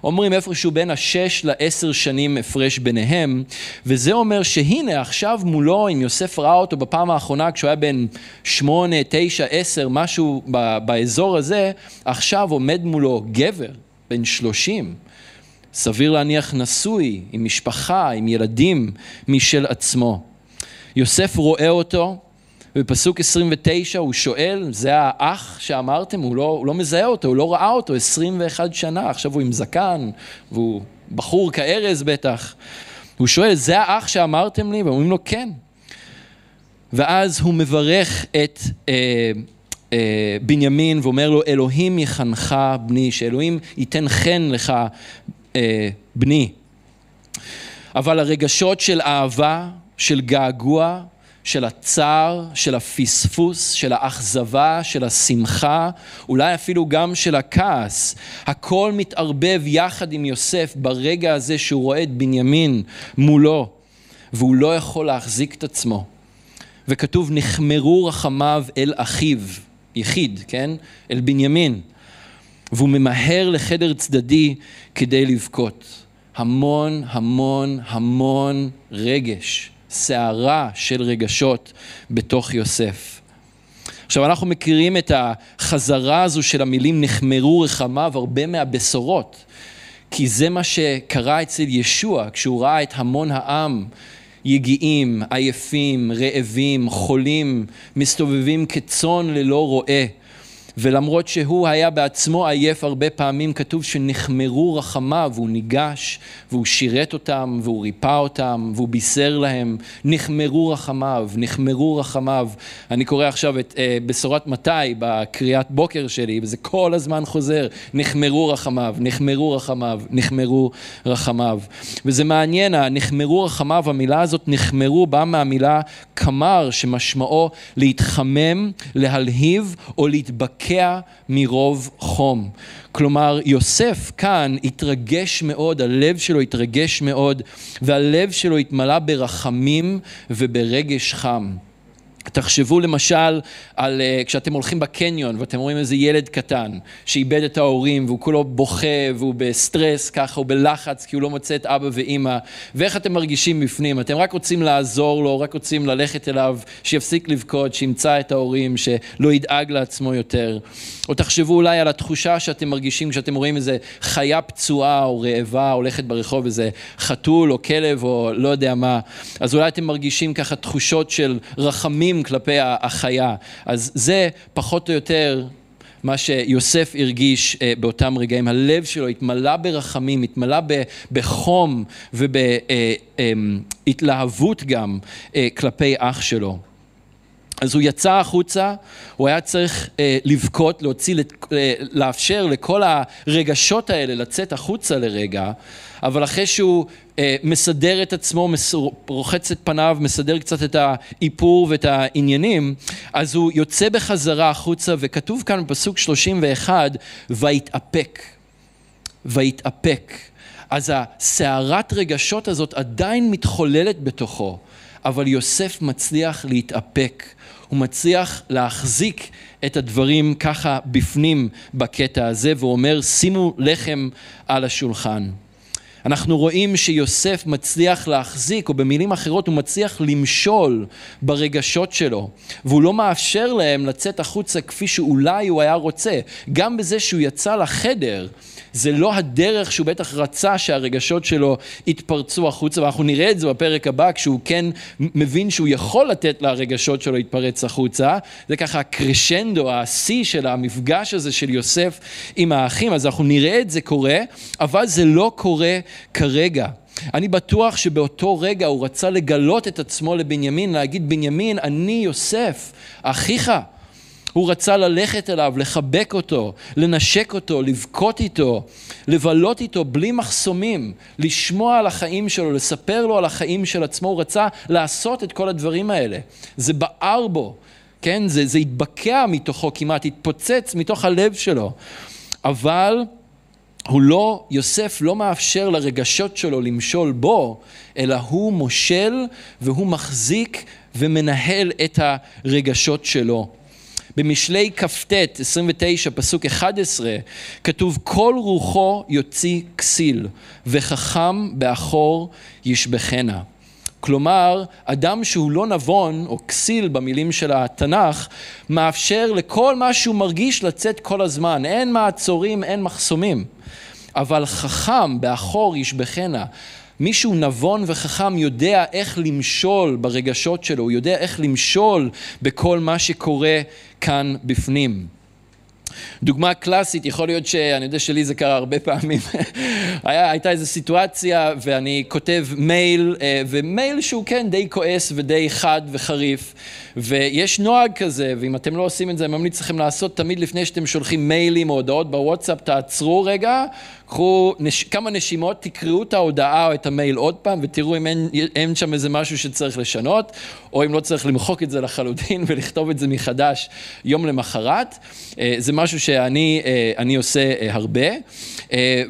S1: אומרים איפשהו בין השש לעשר שנים הפרש ביניהם, וזה אומר שהנה עכשיו מולו, אם יוסף ראה אותו בפעם האחרונה כשהוא היה בן שמונה, תשע, עשר, משהו באזור הזה, עכשיו עומד מולו גבר בן שלושים. סביר להניח נשוי, עם משפחה, עם ילדים משל עצמו. יוסף רואה אותו, ובפסוק 29 הוא שואל, זה האח שאמרתם? הוא לא, הוא לא מזהה אותו, הוא לא ראה אותו 21 שנה, עכשיו הוא עם זקן, והוא בחור כארז בטח. הוא שואל, זה האח שאמרתם לי? ואומרים לו, כן. ואז הוא מברך את אה, אה, בנימין ואומר לו, אלוהים יחנך בני, שאלוהים ייתן חן לך אה, בני. אבל הרגשות של אהבה, של געגוע, של הצער, של הפספוס, של האכזבה, של השמחה, אולי אפילו גם של הכעס. הכל מתערבב יחד עם יוסף ברגע הזה שהוא רואה את בנימין מולו, והוא לא יכול להחזיק את עצמו. וכתוב, נחמרו רחמיו אל אחיו, יחיד, כן? אל בנימין. והוא ממהר לחדר צדדי כדי לבכות. המון המון המון רגש. סערה של רגשות בתוך יוסף. עכשיו אנחנו מכירים את החזרה הזו של המילים נחמרו רחמיו הרבה מהבשורות, כי זה מה שקרה אצל ישוע כשהוא ראה את המון העם יגיעים, עייפים, רעבים, חולים, מסתובבים כצאן ללא רועה. ולמרות שהוא היה בעצמו עייף הרבה פעמים, כתוב שנחמרו רחמיו, והוא ניגש, והוא שירת אותם, והוא ריפא אותם, והוא בישר להם, נחמרו רחמיו, נחמרו רחמיו. אני קורא עכשיו את uh, בשורת מתי בקריאת בוקר שלי, וזה כל הזמן חוזר, נחמרו רחמיו, נחמרו רחמיו, נחמרו רחמיו. וזה מעניין, הנחמרו רחמיו, המילה הזאת נחמרו באה מהמילה קמר, שמשמעו להתחמם, להלהיב או להתבקר. מרוב חום. כלומר, יוסף כאן התרגש מאוד, הלב שלו התרגש מאוד, והלב שלו התמלא ברחמים וברגש חם. תחשבו למשל על uh, כשאתם הולכים בקניון ואתם רואים איזה ילד קטן שאיבד את ההורים והוא כולו בוכה והוא בסטרס ככה, הוא בלחץ כי הוא לא מוצא את אבא ואימא ואיך אתם מרגישים בפנים? אתם רק רוצים לעזור לו, רק רוצים ללכת אליו, שיפסיק לבכות, שימצא את ההורים, שלא ידאג לעצמו יותר. או תחשבו אולי על התחושה שאתם מרגישים כשאתם רואים איזה חיה פצועה או רעבה הולכת ברחוב, איזה חתול או כלב או לא יודע מה, אז אולי אתם מרגישים ככה תחושות של רחמים כלפי החיה. אז זה פחות או יותר מה שיוסף הרגיש אה, באותם רגעים. הלב שלו התמלא ברחמים, התמלא בחום ובהתלהבות גם אה, כלפי אח שלו. אז הוא יצא החוצה, הוא היה צריך אה, לבכות, להוציא, אה, לאפשר לכל הרגשות האלה לצאת החוצה לרגע, אבל אחרי שהוא אה, מסדר את עצמו, רוחץ את פניו, מסדר קצת את האיפור ואת העניינים, אז הוא יוצא בחזרה החוצה, וכתוב כאן בפסוק 31, ויתאפק. ויתאפק. אז הסערת רגשות הזאת עדיין מתחוללת בתוכו, אבל יוסף מצליח להתאפק. הוא מצליח להחזיק את הדברים ככה בפנים בקטע הזה, והוא אומר, שימו לחם על השולחן. אנחנו רואים שיוסף מצליח להחזיק, או במילים אחרות הוא מצליח למשול ברגשות שלו, והוא לא מאפשר להם לצאת החוצה כפי שאולי הוא היה רוצה. גם בזה שהוא יצא לחדר, זה לא הדרך שהוא בטח רצה שהרגשות שלו יתפרצו החוצה, ואנחנו נראה את זה בפרק הבא, כשהוא כן מבין שהוא יכול לתת לרגשות שלו להתפרץ החוצה. זה ככה הקרשנדו, השיא של המפגש הזה של יוסף עם האחים, אז אנחנו נראה את זה קורה, אבל זה לא קורה כרגע. אני בטוח שבאותו רגע הוא רצה לגלות את עצמו לבנימין, להגיד, בנימין, אני יוסף, אחיך. הוא רצה ללכת אליו, לחבק אותו, לנשק אותו, לבכות איתו, לבלות איתו בלי מחסומים, לשמוע על החיים שלו, לספר לו על החיים של עצמו, הוא רצה לעשות את כל הדברים האלה. זה בער בו, כן? זה, זה התבקע מתוכו כמעט, התפוצץ מתוך הלב שלו. אבל הוא לא, יוסף לא מאפשר לרגשות שלו למשול בו, אלא הוא מושל והוא מחזיק ומנהל את הרגשות שלו. במשלי כ"ט, 29, פסוק 11, כתוב כל רוחו יוציא כסיל, וחכם באחור ישבחנה. כלומר, אדם שהוא לא נבון, או כסיל במילים של התנ"ך, מאפשר לכל מה שהוא מרגיש לצאת כל הזמן. אין מעצורים, אין מחסומים. אבל חכם באחור ישבחנה. מישהו נבון וחכם יודע איך למשול ברגשות שלו, הוא יודע איך למשול בכל מה שקורה כאן בפנים. דוגמה קלאסית, יכול להיות שאני יודע שלי זה קרה הרבה פעמים, היה, הייתה איזו סיטואציה ואני כותב מייל, אה, ומייל שהוא כן די כועס ודי חד וחריף, ויש נוהג כזה, ואם אתם לא עושים את זה, אני ממליץ לכם לעשות תמיד לפני שאתם שולחים מיילים או הודעות בוואטסאפ, תעצרו רגע, קחו נש... כמה נשימות, תקראו את ההודעה או את המייל עוד פעם ותראו אם אין, אין שם איזה משהו שצריך לשנות, או אם לא צריך למחוק את זה לחלוטין ולכתוב את זה מחדש יום למחרת. אה, זה משהו שאני אה, עושה אה, הרבה,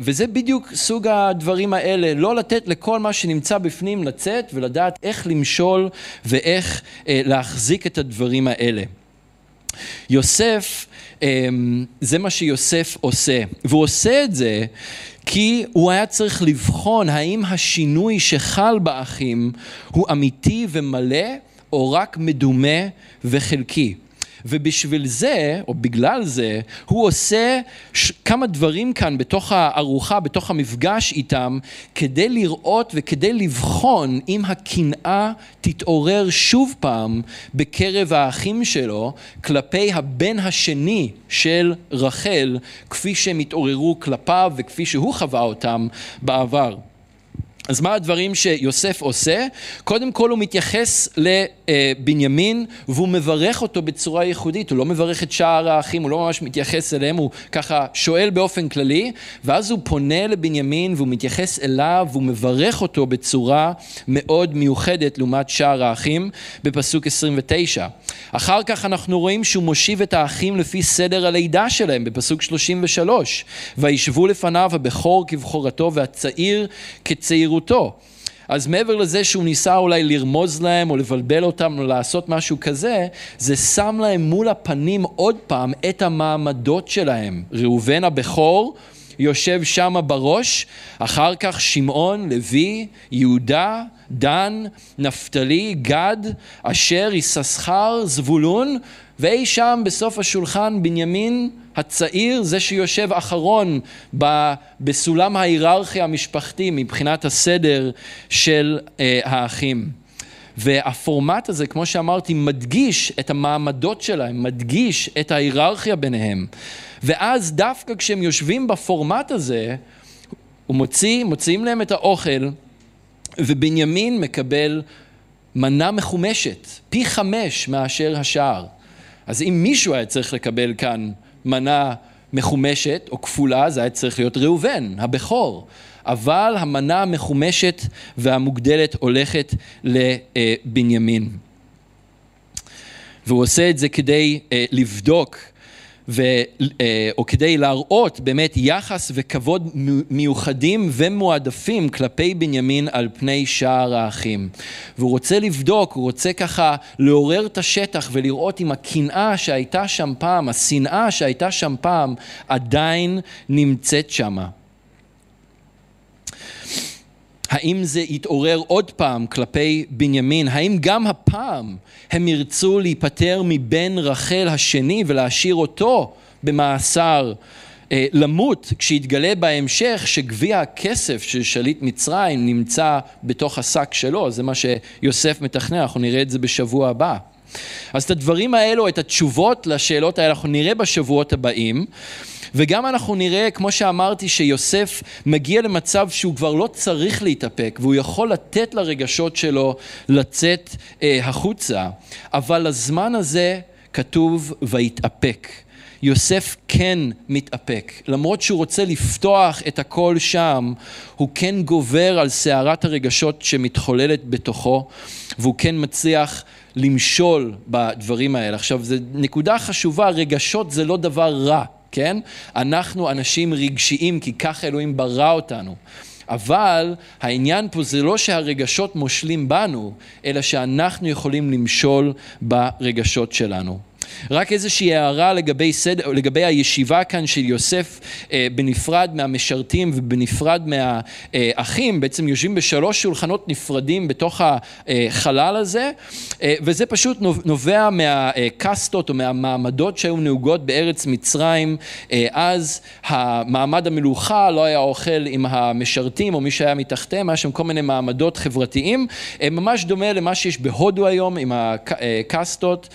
S1: וזה בדיוק סוג הדברים האלה, לא לתת לכל מה שנמצא בפנים לצאת ולדעת איך למשול ואיך להחזיק את הדברים האלה. יוסף זה מה שיוסף עושה, והוא עושה את זה כי הוא היה צריך לבחון האם השינוי שחל באחים הוא אמיתי ומלא או רק מדומה וחלקי. ובשביל זה, או בגלל זה, הוא עושה ש- כמה דברים כאן בתוך הארוחה, בתוך המפגש איתם, כדי לראות וכדי לבחון אם הקנאה תתעורר שוב פעם בקרב האחים שלו כלפי הבן השני של רחל, כפי שהם התעוררו כלפיו וכפי שהוא חווה אותם בעבר. אז מה הדברים שיוסף עושה? קודם כל הוא מתייחס לבנימין והוא מברך אותו בצורה ייחודית, הוא לא מברך את שאר האחים, הוא לא ממש מתייחס אליהם, הוא ככה שואל באופן כללי, ואז הוא פונה לבנימין והוא מתייחס אליו והוא מברך אותו בצורה מאוד מיוחדת לעומת שאר האחים בפסוק 29. אחר כך אנחנו רואים שהוא מושיב את האחים לפי סדר הלידה שלהם בפסוק 33, וישבו לפניו הבכור כבכורתו והצעיר כצעירותו. אז מעבר לזה שהוא ניסה אולי לרמוז להם או לבלבל אותם או לעשות משהו כזה, זה שם להם מול הפנים עוד פעם את המעמדות שלהם. ראובן הבכור יושב שם בראש, אחר כך שמעון, לוי, יהודה, דן, נפתלי, גד, אשר, יששכר, זבולון, ואי שם בסוף השולחן בנימין הצעיר, זה שיושב אחרון בסולם ההיררכיה המשפחתי מבחינת הסדר של אה, האחים. והפורמט הזה, כמו שאמרתי, מדגיש את המעמדות שלהם, מדגיש את ההיררכיה ביניהם. ואז דווקא כשהם יושבים בפורמט הזה, הוא מוציא, מוציאים להם את האוכל, ובנימין מקבל מנה מחומשת, פי חמש מאשר השאר. אז אם מישהו היה צריך לקבל כאן מנה מחומשת או כפולה, זה היה צריך להיות ראובן, הבכור. אבל המנה המחומשת והמוגדלת הולכת לבנימין. והוא עושה את זה כדי לבדוק ו, או כדי להראות באמת יחס וכבוד מיוחדים ומועדפים כלפי בנימין על פני שאר האחים. והוא רוצה לבדוק, הוא רוצה ככה לעורר את השטח ולראות אם הקנאה שהייתה שם פעם, השנאה שהייתה שם פעם, עדיין נמצאת שמה. האם זה יתעורר עוד פעם כלפי בנימין? האם גם הפעם הם ירצו להיפטר מבן רחל השני ולהשאיר אותו במאסר למות כשיתגלה בהמשך שגביע הכסף של שליט מצרים נמצא בתוך השק שלו, זה מה שיוסף מתכנן, אנחנו נראה את זה בשבוע הבא. אז את הדברים האלו, את התשובות לשאלות האלה, אנחנו נראה בשבועות הבאים. וגם אנחנו נראה, כמו שאמרתי, שיוסף מגיע למצב שהוא כבר לא צריך להתאפק, והוא יכול לתת לרגשות שלו לצאת אה, החוצה, אבל הזמן הזה כתוב ויתאפק. יוסף כן מתאפק, למרות שהוא רוצה לפתוח את הכל שם, הוא כן גובר על סערת הרגשות שמתחוללת בתוכו, והוא כן מצליח למשול בדברים האלה. עכשיו, זו נקודה חשובה, רגשות זה לא דבר רע. כן? אנחנו אנשים רגשיים כי ככה אלוהים ברא אותנו. אבל העניין פה זה לא שהרגשות מושלים בנו, אלא שאנחנו יכולים למשול ברגשות שלנו. רק איזושהי הערה לגבי, סד... לגבי הישיבה כאן של יוסף אה, בנפרד מהמשרתים ובנפרד מהאחים, בעצם יושבים בשלוש שולחנות נפרדים בתוך החלל הזה, אה, וזה פשוט נובע מהקסטות או מהמעמדות שהיו נהוגות בארץ מצרים, אה, אז המעמד המלוכה לא היה אוכל עם המשרתים או מי שהיה מתחתיהם, היה שם כל מיני מעמדות חברתיים, ממש דומה למה שיש בהודו היום עם הקסטות,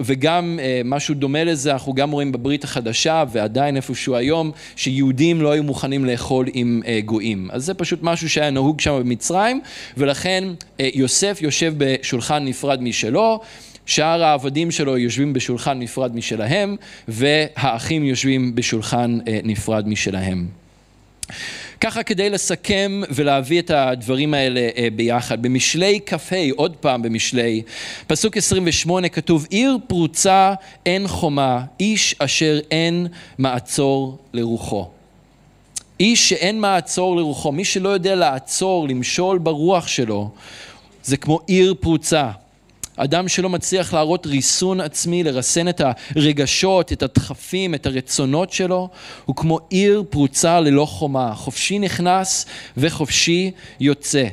S1: וגם גם אה, משהו דומה לזה אנחנו גם רואים בברית החדשה ועדיין איפשהו היום שיהודים לא היו מוכנים לאכול עם אה, גויים. אז זה פשוט משהו שהיה נהוג שם במצרים ולכן אה, יוסף יושב בשולחן נפרד משלו שאר העבדים שלו יושבים בשולחן נפרד משלהם והאחים יושבים בשולחן נפרד משלהם. ככה כדי לסכם ולהביא את הדברים האלה ביחד. במשלי כ"ה, עוד פעם במשלי, פסוק 28 כתוב, עיר פרוצה אין חומה, איש אשר אין מעצור לרוחו. איש שאין מעצור לרוחו, מי שלא יודע לעצור, למשול ברוח שלו, זה כמו עיר פרוצה. אדם שלא מצליח להראות ריסון עצמי, לרסן את הרגשות, את הדחפים, את הרצונות שלו, הוא כמו עיר פרוצה ללא חומה, חופשי נכנס וחופשי יוצא.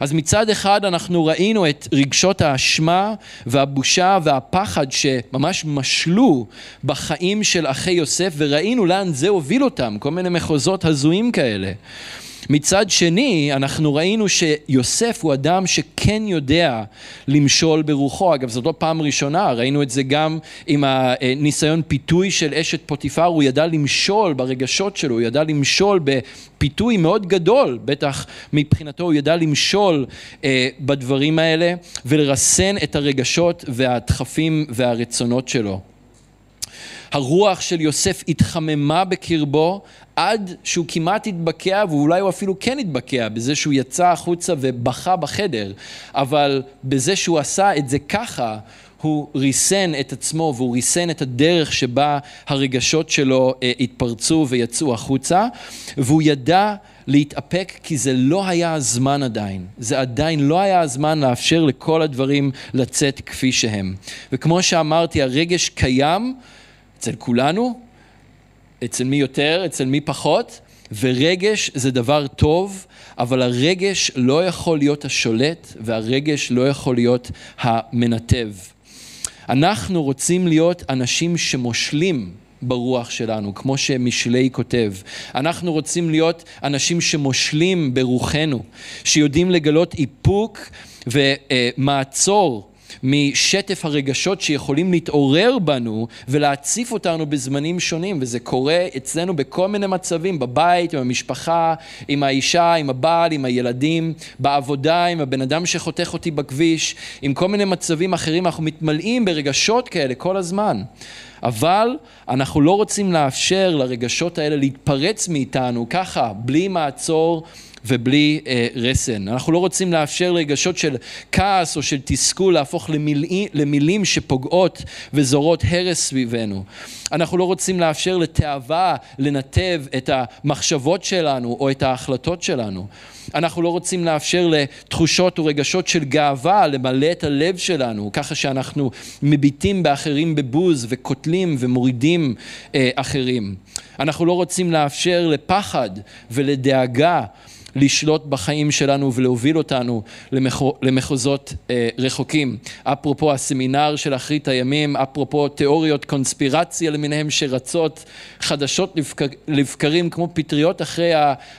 S1: אז מצד אחד אנחנו ראינו את רגשות האשמה והבושה והפחד שממש משלו בחיים של אחי יוסף וראינו לאן זה הוביל אותם, כל מיני מחוזות הזויים כאלה. מצד שני, אנחנו ראינו שיוסף הוא אדם שכן יודע למשול ברוחו. אגב, זאת לא פעם ראשונה, ראינו את זה גם עם הניסיון פיתוי של אשת פוטיפר, הוא ידע למשול ברגשות שלו, הוא ידע למשול בפיתוי מאוד גדול, בטח מבחינתו הוא ידע למשול אה, בדברים האלה ולרסן את הרגשות והדחפים והרצונות שלו. הרוח של יוסף התחממה בקרבו עד שהוא כמעט התבקע, ואולי הוא אפילו כן התבקע בזה שהוא יצא החוצה ובכה בחדר, אבל בזה שהוא עשה את זה ככה, הוא ריסן את עצמו והוא ריסן את הדרך שבה הרגשות שלו אה, התפרצו ויצאו החוצה, והוא ידע להתאפק כי זה לא היה הזמן עדיין, זה עדיין לא היה הזמן לאפשר לכל הדברים לצאת כפי שהם. וכמו שאמרתי, הרגש קיים אצל כולנו, אצל מי יותר, אצל מי פחות, ורגש זה דבר טוב, אבל הרגש לא יכול להיות השולט והרגש לא יכול להיות המנתב. אנחנו רוצים להיות אנשים שמושלים ברוח שלנו, כמו שמשלי כותב. אנחנו רוצים להיות אנשים שמושלים ברוחנו, שיודעים לגלות איפוק ומעצור משטף הרגשות שיכולים להתעורר בנו ולהציף אותנו בזמנים שונים, וזה קורה אצלנו בכל מיני מצבים, בבית, עם המשפחה, עם האישה, עם הבעל, עם הילדים, בעבודה, עם הבן אדם שחותך אותי בכביש, עם כל מיני מצבים אחרים, אנחנו מתמלאים ברגשות כאלה כל הזמן. אבל אנחנו לא רוצים לאפשר לרגשות האלה להתפרץ מאיתנו ככה, בלי מעצור ובלי אה, רסן. אנחנו לא רוצים לאפשר לרגשות של כעס או של תסכול להפוך למילים, למילים שפוגעות וזורות הרס סביבנו. אנחנו לא רוצים לאפשר לתאווה לנתב את המחשבות שלנו או את ההחלטות שלנו. אנחנו לא רוצים לאפשר לתחושות ורגשות של גאווה למלא את הלב שלנו, ככה שאנחנו מביטים באחרים בבוז וקוטלים ומורידים אה, אחרים. אנחנו לא רוצים לאפשר לפחד ולדאגה לשלוט בחיים שלנו ולהוביל אותנו למחוזות אה, רחוקים. אפרופו הסמינר של אחרית הימים, אפרופו תיאוריות קונספירציה למיניהם שרצות חדשות לבקר, לבקרים כמו פטריות אחרי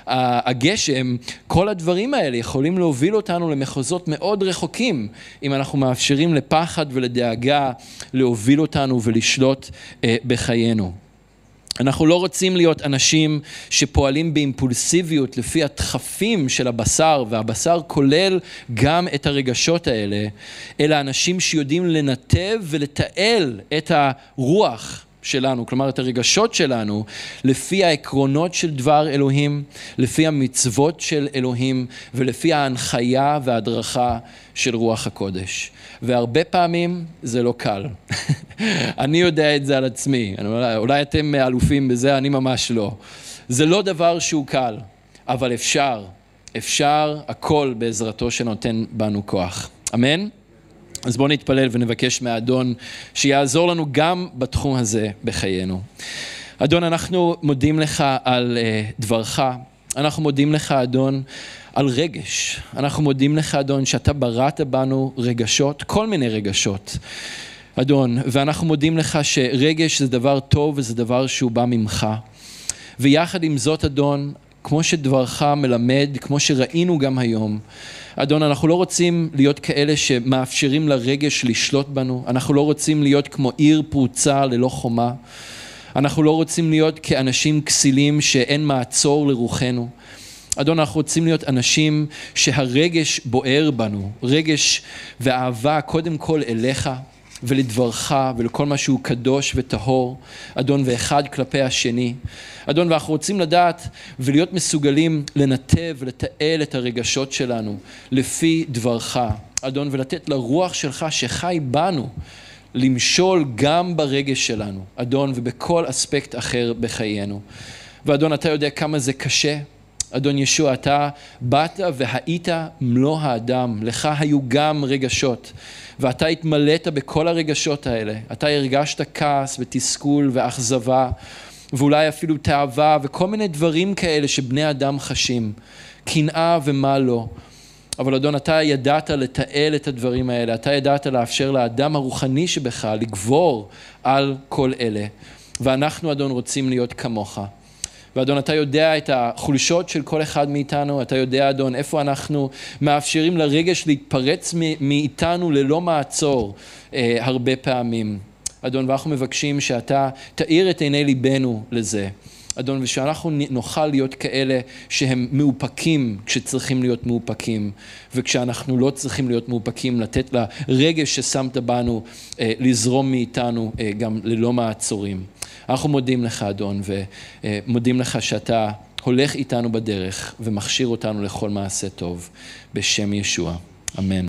S1: הגשם, כל הדברים האלה יכולים להוביל אותנו למחוזות מאוד רחוקים אם אנחנו מאפשרים לפחד ולדאגה להוביל אותנו ולשלוט אה, בחיינו. אנחנו לא רוצים להיות אנשים שפועלים באימפולסיביות לפי הדחפים של הבשר, והבשר כולל גם את הרגשות האלה, אלא אנשים שיודעים לנתב ולתעל את הרוח שלנו, כלומר את הרגשות שלנו, לפי העקרונות של דבר אלוהים, לפי המצוות של אלוהים ולפי ההנחיה וההדרכה של רוח הקודש. והרבה פעמים זה לא קל. אני יודע את זה על עצמי, אולי, אולי אתם אלופים בזה, אני ממש לא. זה לא דבר שהוא קל, אבל אפשר, אפשר הכל בעזרתו שנותן בנו כוח. אמן? אז בואו נתפלל ונבקש מהאדון שיעזור לנו גם בתחום הזה בחיינו. אדון, אנחנו מודים לך על uh, דברך, אנחנו מודים לך, אדון, על רגש. אנחנו מודים לך, אדון, שאתה בראת בנו רגשות, כל מיני רגשות. אדון, ואנחנו מודים לך שרגש זה דבר טוב וזה דבר שהוא בא ממך. ויחד עם זאת, אדון, כמו שדברך מלמד, כמו שראינו גם היום, אדון, אנחנו לא רוצים להיות כאלה שמאפשרים לרגש לשלוט בנו, אנחנו לא רוצים להיות כמו עיר פרוצה ללא חומה, אנחנו לא רוצים להיות כאנשים כסילים שאין מעצור לרוחנו. אדון, אנחנו רוצים להיות אנשים שהרגש בוער בנו, רגש ואהבה קודם כל אליך ולדברך ולכל מה שהוא קדוש וטהור, אדון, ואחד כלפי השני. אדון, ואנחנו רוצים לדעת ולהיות מסוגלים לנתב ולתעל את הרגשות שלנו לפי דברך, אדון, ולתת לרוח שלך שחי בנו למשול גם ברגש שלנו, אדון, ובכל אספקט אחר בחיינו. ואדון, אתה יודע כמה זה קשה. אדון ישוע, אתה באת והיית מלוא האדם, לך היו גם רגשות, ואתה התמלאת בכל הרגשות האלה. אתה הרגשת כעס ותסכול ואכזבה, ואולי אפילו תאווה וכל מיני דברים כאלה שבני אדם חשים, קנאה ומה לא. אבל אדון, אתה ידעת לתעל את הדברים האלה, אתה ידעת לאפשר לאדם הרוחני שבך לגבור על כל אלה. ואנחנו, אדון, רוצים להיות כמוך. ואדון, אתה יודע את החולשות של כל אחד מאיתנו, אתה יודע, אדון, איפה אנחנו מאפשרים לרגש להתפרץ מאיתנו ללא מעצור אה, הרבה פעמים. אדון, ואנחנו מבקשים שאתה תאיר את עיני ליבנו לזה. אדון, ושאנחנו נוכל להיות כאלה שהם מאופקים כשצריכים להיות מאופקים, וכשאנחנו לא צריכים להיות מאופקים, לתת לרגש ששמת בנו אה, לזרום מאיתנו אה, גם ללא מעצורים. אנחנו מודים לך, אדון, ומודים לך שאתה הולך איתנו בדרך ומכשיר אותנו לכל מעשה טוב, בשם ישוע. אמן.